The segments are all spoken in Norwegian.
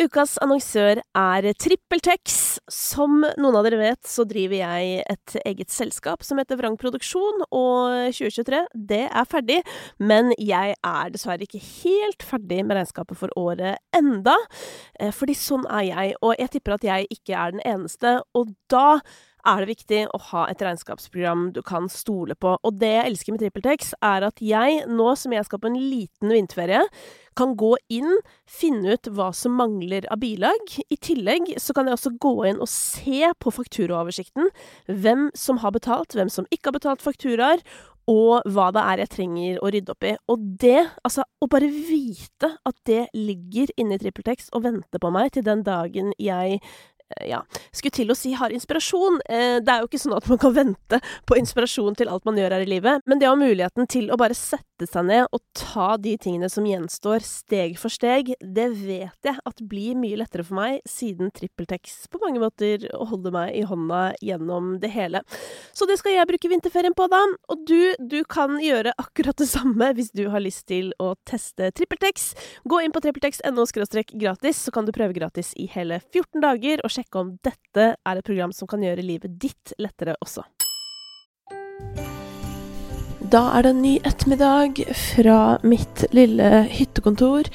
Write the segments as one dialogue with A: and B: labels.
A: Ukas annonsør er TrippelTex. Som noen av dere vet, så driver jeg et eget selskap som heter Vrang Produksjon, og 2023, det er ferdig. Men jeg er dessverre ikke helt ferdig med regnskapet for året enda. Eh, fordi sånn er jeg, og jeg tipper at jeg ikke er den eneste. Og da er det viktig å ha et regnskapsprogram du kan stole på. Og det jeg elsker med TrippelTex, er at jeg, nå som jeg skal på en liten vinterferie, kan gå inn, finne ut hva som mangler av bilag. I tillegg så kan jeg også gå inn og se på fakturaoversikten hvem som har betalt, hvem som ikke har betalt fakturaer, og hva det er jeg trenger å rydde opp i. Og det, altså, å bare vite at det ligger inne i TrippelTex og venter på meg til den dagen jeg ja, skulle til å si har inspirasjon. Eh, det er jo ikke sånn at man kan vente på inspirasjon til alt man gjør her i livet, men det å ha muligheten til å bare sette seg ned og ta de tingene som gjenstår, steg for steg, det vet jeg at blir mye lettere for meg, siden TrippelTex på mange måter holder meg i hånda gjennom det hele. Så det skal jeg bruke vinterferien på, da. Og du, du kan gjøre akkurat det samme hvis du har lyst til å teste TrippelTex. Gå inn på trippeltex.no gratis, så kan du prøve gratis i hele 14 dager. og sjekke om dette er et program som kan gjøre livet ditt lettere også. Da er det en ny ettermiddag fra mitt lille hyttekontor.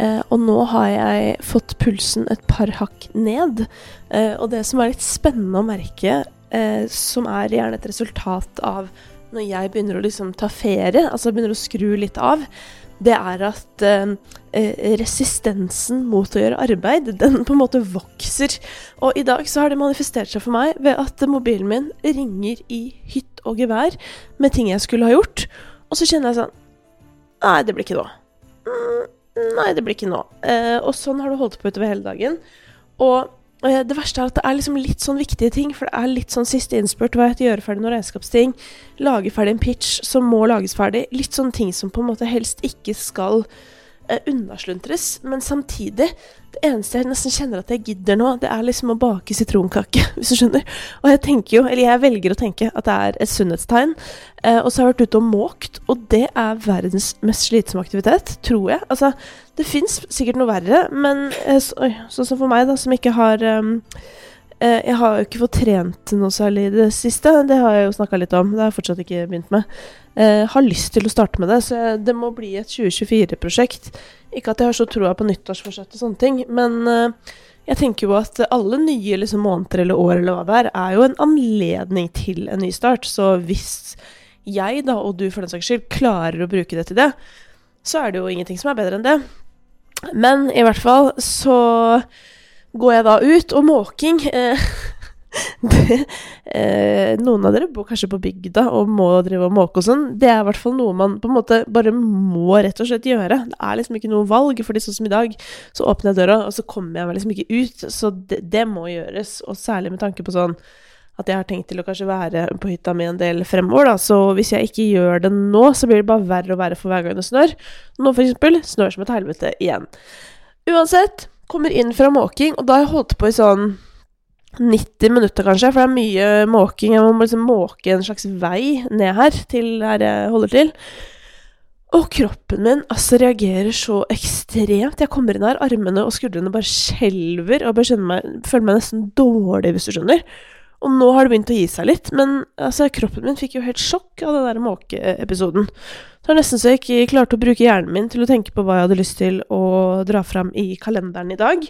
A: Eh, og nå har jeg fått pulsen et par hakk ned. Eh, og det som er litt spennende å merke, eh, som er gjerne et resultat av når jeg begynner å liksom ta ferie, altså begynner å skru litt av, det er at eh, eh, resistensen mot å gjøre arbeid, den på en måte vokser. Og i dag så har det manifestert seg for meg ved at mobilen min ringer i hytt og gevær med ting jeg skulle ha gjort. Og så kjenner jeg sånn Nei, det blir ikke nå. Mm, nei, det blir ikke nå. Eh, og sånn har det holdt på utover hele dagen. Og det verste er at det er liksom litt sånn viktige ting, for det er litt sånn siste innspurt. Hva heter gjøre ferdig noen regnskapsting? Lage ferdig en pitch som må lages ferdig. Litt sånne ting som på en måte helst ikke skal eh, unnasluntres. Men samtidig, det eneste jeg nesten kjenner at jeg gidder nå, det er liksom å bake sitronkake, hvis du skjønner. Og jeg tenker jo, eller jeg velger å tenke at det er et sunnhetstegn. Eh, og så har jeg vært ute og måkt, og det er verdens mest slitsomme aktivitet, tror jeg. Altså, det fins sikkert noe verre, men eh, så, oi, sånn som for meg, da, som ikke har um, jeg har jo ikke fått trent noe særlig i det siste. Det har jeg jo snakka litt om. Det har jeg fortsatt ikke begynt med. Jeg eh, har lyst til å starte med det, så det må bli et 2024-prosjekt. Ikke at jeg har så troa på nyttårsforsett og sånne ting, men eh, jeg tenker jo at alle nye liksom, måneder eller år eller hva det er, er jo en anledning til en ny start. Så hvis jeg, da, og du for den saks skyld, klarer å bruke det til det, så er det jo ingenting som er bedre enn det. Men i hvert fall så går jeg da ut, og måking eh, det, eh, Noen av dere bor kanskje på bygda og må drive og måke og sånn. Det er i hvert fall noe man på en måte bare må rett og slett gjøre. Det er liksom ikke noe valg, fordi sånn som i dag, så åpner jeg døra, og så kommer jeg meg liksom ikke ut. Så det, det må gjøres, og særlig med tanke på sånn at jeg har tenkt til å kanskje være på hytta mi en del fremover, da. Så hvis jeg ikke gjør det nå, så blir det bare verre og verre for hver gang det snør. Nå, for eksempel, snør som et helvete igjen. Uansett, Kommer inn fra måking, og da har jeg holdt på i sånn 90 minutter, kanskje, for det er mye måking. Jeg må liksom måke en slags vei ned her til her jeg holder til. Og kroppen min altså reagerer så ekstremt. Jeg kommer inn her, armene og skuldrene bare skjelver, og jeg føler meg nesten dårlig, hvis du skjønner. Og nå har det begynt å gi seg litt, men altså, kroppen min fikk jo helt sjokk av den der måkeepisoden. Det var nesten så jeg ikke klarte å bruke hjernen min til å tenke på hva jeg hadde lyst til å dra fram i kalenderen i dag.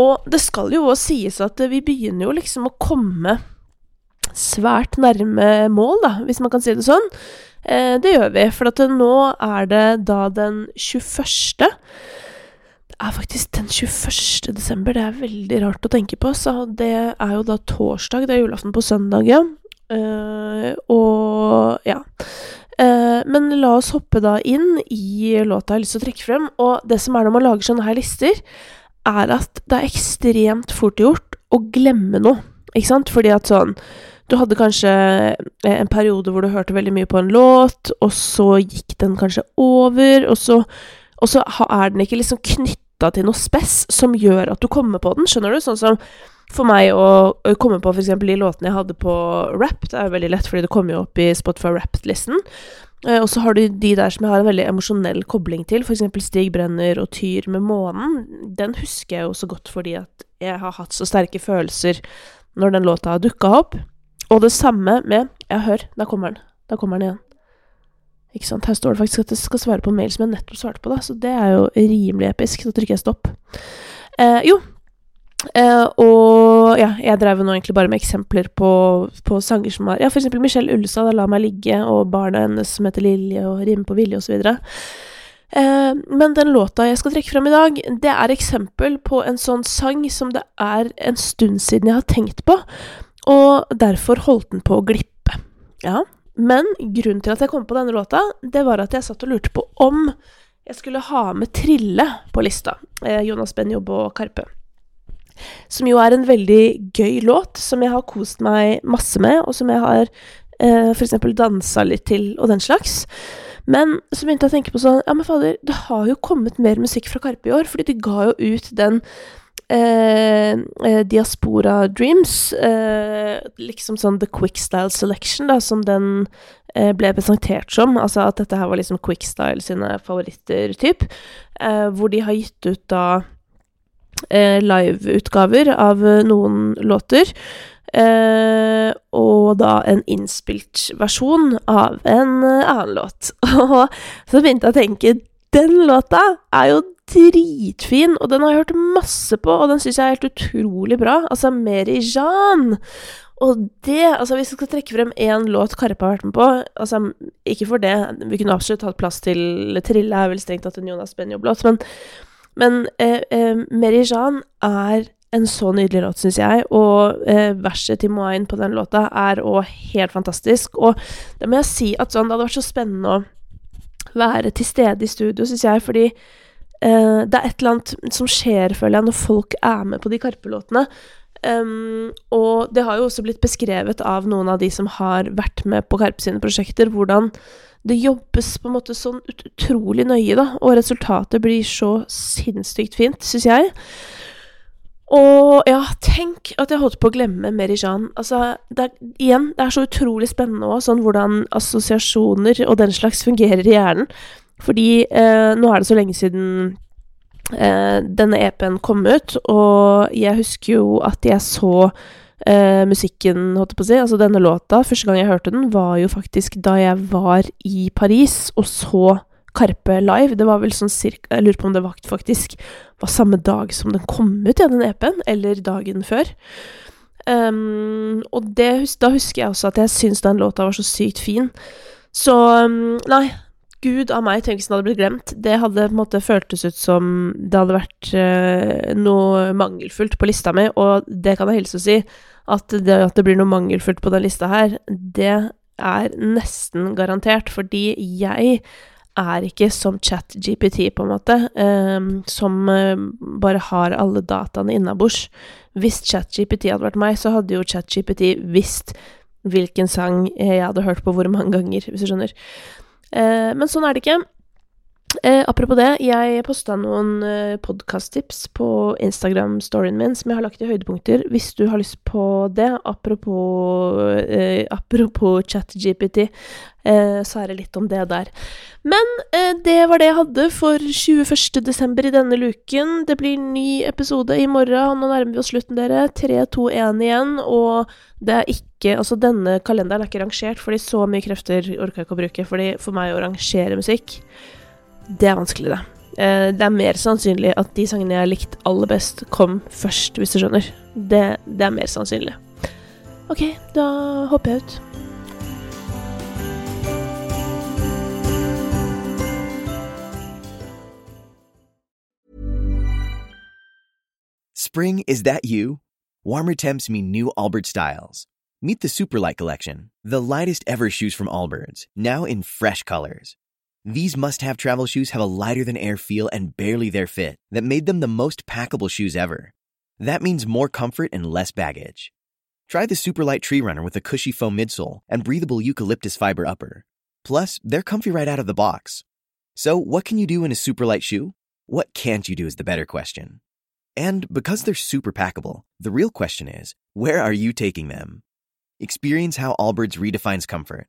A: Og det skal jo òg sies at vi begynner jo liksom å komme svært nærme mål, da, hvis man kan si det sånn. Eh, det gjør vi, for nå er det da den 21 er faktisk den 21. desember. Det er veldig rart å tenke på. Så det er jo da torsdag. Det er julaften på søndag, ja. Uh, og ja. Uh, men la oss hoppe da inn i låta jeg har lyst til å trekke frem. Og det som er når man lager sånne her lister, er at det er ekstremt fort gjort å glemme noe. Ikke sant? Fordi at sånn Du hadde kanskje en periode hvor du hørte veldig mye på en låt, og så gikk den kanskje over, og så, og så er den ikke liksom knytta knytta til noe spess som gjør at du kommer på den, skjønner du? Sånn som for meg å komme på f.eks. de låtene jeg hadde på rap. Det er jo veldig lett, fordi det kommer jo opp i Spotify Rap-listen. Eh, og så har du de der som jeg har en veldig emosjonell kobling til, f.eks. Stig Brenner og Tyr med månen. Den husker jeg jo så godt fordi at jeg har hatt så sterke følelser når den låta har dukka opp. Og det samme med Ja, hør, der kommer den. Der kommer den igjen. Ikke sant. Her står det faktisk at jeg skal svare på mail som jeg nettopp svarte på, da, så det er jo rimelig episk. Da trykker jeg stopp. Eh, jo, Eh, og ja, jeg drev nå egentlig bare med eksempler på, på sanger som har Ja, for eksempel Michelle Ullestad, 'La meg ligge', og barna hennes som heter Lilje, og 'Rime på vilje', osv. Eh, men den låta jeg skal trekke fram i dag, det er eksempel på en sånn sang som det er en stund siden jeg har tenkt på, og derfor holdt den på å glippe. Ja, men grunnen til at jeg kom på denne låta, det var at jeg satt og lurte på om jeg skulle ha med Trille på lista. Jonas Ben Jobbe og Karpe. Som jo er en veldig gøy låt, som jeg har kost meg masse med, og som jeg har eh, f.eks. dansa litt til, og den slags. Men så begynte jeg å tenke på sånn Ja, men fader, det har jo kommet mer musikk fra Karpe i år, fordi de ga jo ut den eh, eh, Diaspora Dreams, eh, liksom sånn The Quickstyle Selection, da, som den eh, ble presentert som. Altså at dette her var liksom Quickstyle sine favoritter, typ. Eh, hvor de har gitt ut da eh, liveutgaver av noen låter. Eh, og da en innspilt versjon av en annen låt. Og så begynte jeg å tenke den låta er jo dritfin, og den har jeg hørt masse på, og den syns jeg er helt utrolig bra. Altså Meri Jan. Og det, altså hvis jeg skal trekke frem én låt Karpe har vært med på altså Ikke for det, vi kunne absolutt hatt plass til Trille er vel strengt tatt en Jonas Benjob-låt, men men eh, eh, Meri Jan er en så nydelig låt, syns jeg, og eh, verset til Moain på den låta er òg helt fantastisk. Og det må jeg si at sånn, det hadde vært så spennende å være til stede i studio, syns jeg, fordi eh, det er et eller annet som skjer, føler jeg, når folk er med på de Karpe-låtene. Um, og det har jo også blitt beskrevet av noen av de som har vært med på Karpe sine prosjekter, hvordan det jobbes på en måte sånn utrolig nøye, da, og resultatet blir så sinnssykt fint, syns jeg. Og ja, tenk at jeg holdt på å glemme Merijan. Altså, det er, igjen, det er så utrolig spennende òg, sånn hvordan assosiasjoner og den slags fungerer i hjernen. Fordi eh, nå er det så lenge siden eh, denne EP-en kom ut, og jeg husker jo at jeg så eh, musikken, holdt jeg på å si, altså denne låta, første gang jeg hørte den, var jo faktisk da jeg var i Paris og så Karpe live. Det var vel sånn cirka Jeg lurer på om det faktisk var samme dag som den kom ut, ja, den EP-en, eller dagen før. Um, og det, da husker jeg også at jeg syns den låta var så sykt fin. Så um, nei, gud av meg, tenk hvis den hadde blitt glemt. Det hadde på en måte føltes ut som det hadde vært uh, noe mangelfullt på lista mi, og det kan jeg hilse å si. At det, at det blir noe mangelfullt på den lista her, det er nesten garantert, fordi jeg er ikke som ChatGPT, på en måte, um, som uh, bare har alle dataene innabords. Hvis ChatGPT hadde vært meg, så hadde jo ChatGPT visst hvilken sang jeg hadde hørt på hvor mange ganger, hvis du skjønner. Eh, men sånn er det ikke. Eh, apropos det, jeg posta noen eh, podkast-tips på Instagram-storyen min som jeg har lagt i høydepunkter, hvis du har lyst på det. Apropos, eh, apropos ChatGPT, eh, så er det litt om det der. Men eh, det var det jeg hadde for 21. desember i denne luken. Det blir ny episode i morgen. Nå nærmer vi oss slutten, dere. 3, 2, 1 igjen. Og det er ikke Altså, denne kalenderen er ikke rangert, fordi så mye krefter orker jeg ikke å bruke. Fordi for meg å rangere musikk det er vanskelig. Eh, det er mer sannsynlig at de sangene jeg har likt aller best, kom først, hvis du skjønner. Det, det er mer sannsynlig. OK, da hopper jeg ut.
B: Spring, is that you? Warmer temps mean new Albert styles. Meet the Superlight Collection, the lightest ever shoes from Allbirds, now in fresh colors. These must have travel shoes have a lighter than air feel and barely their fit that made them the most packable shoes ever. That means more comfort and less baggage. Try the Superlight Tree Runner with a cushy foam midsole and breathable eucalyptus fiber upper. Plus, they're comfy right out of the box. So, what can you do in a Superlight shoe? What can't you do is the better question. And because they're super packable, the real question is where are you taking them? Experience how Allbirds redefines comfort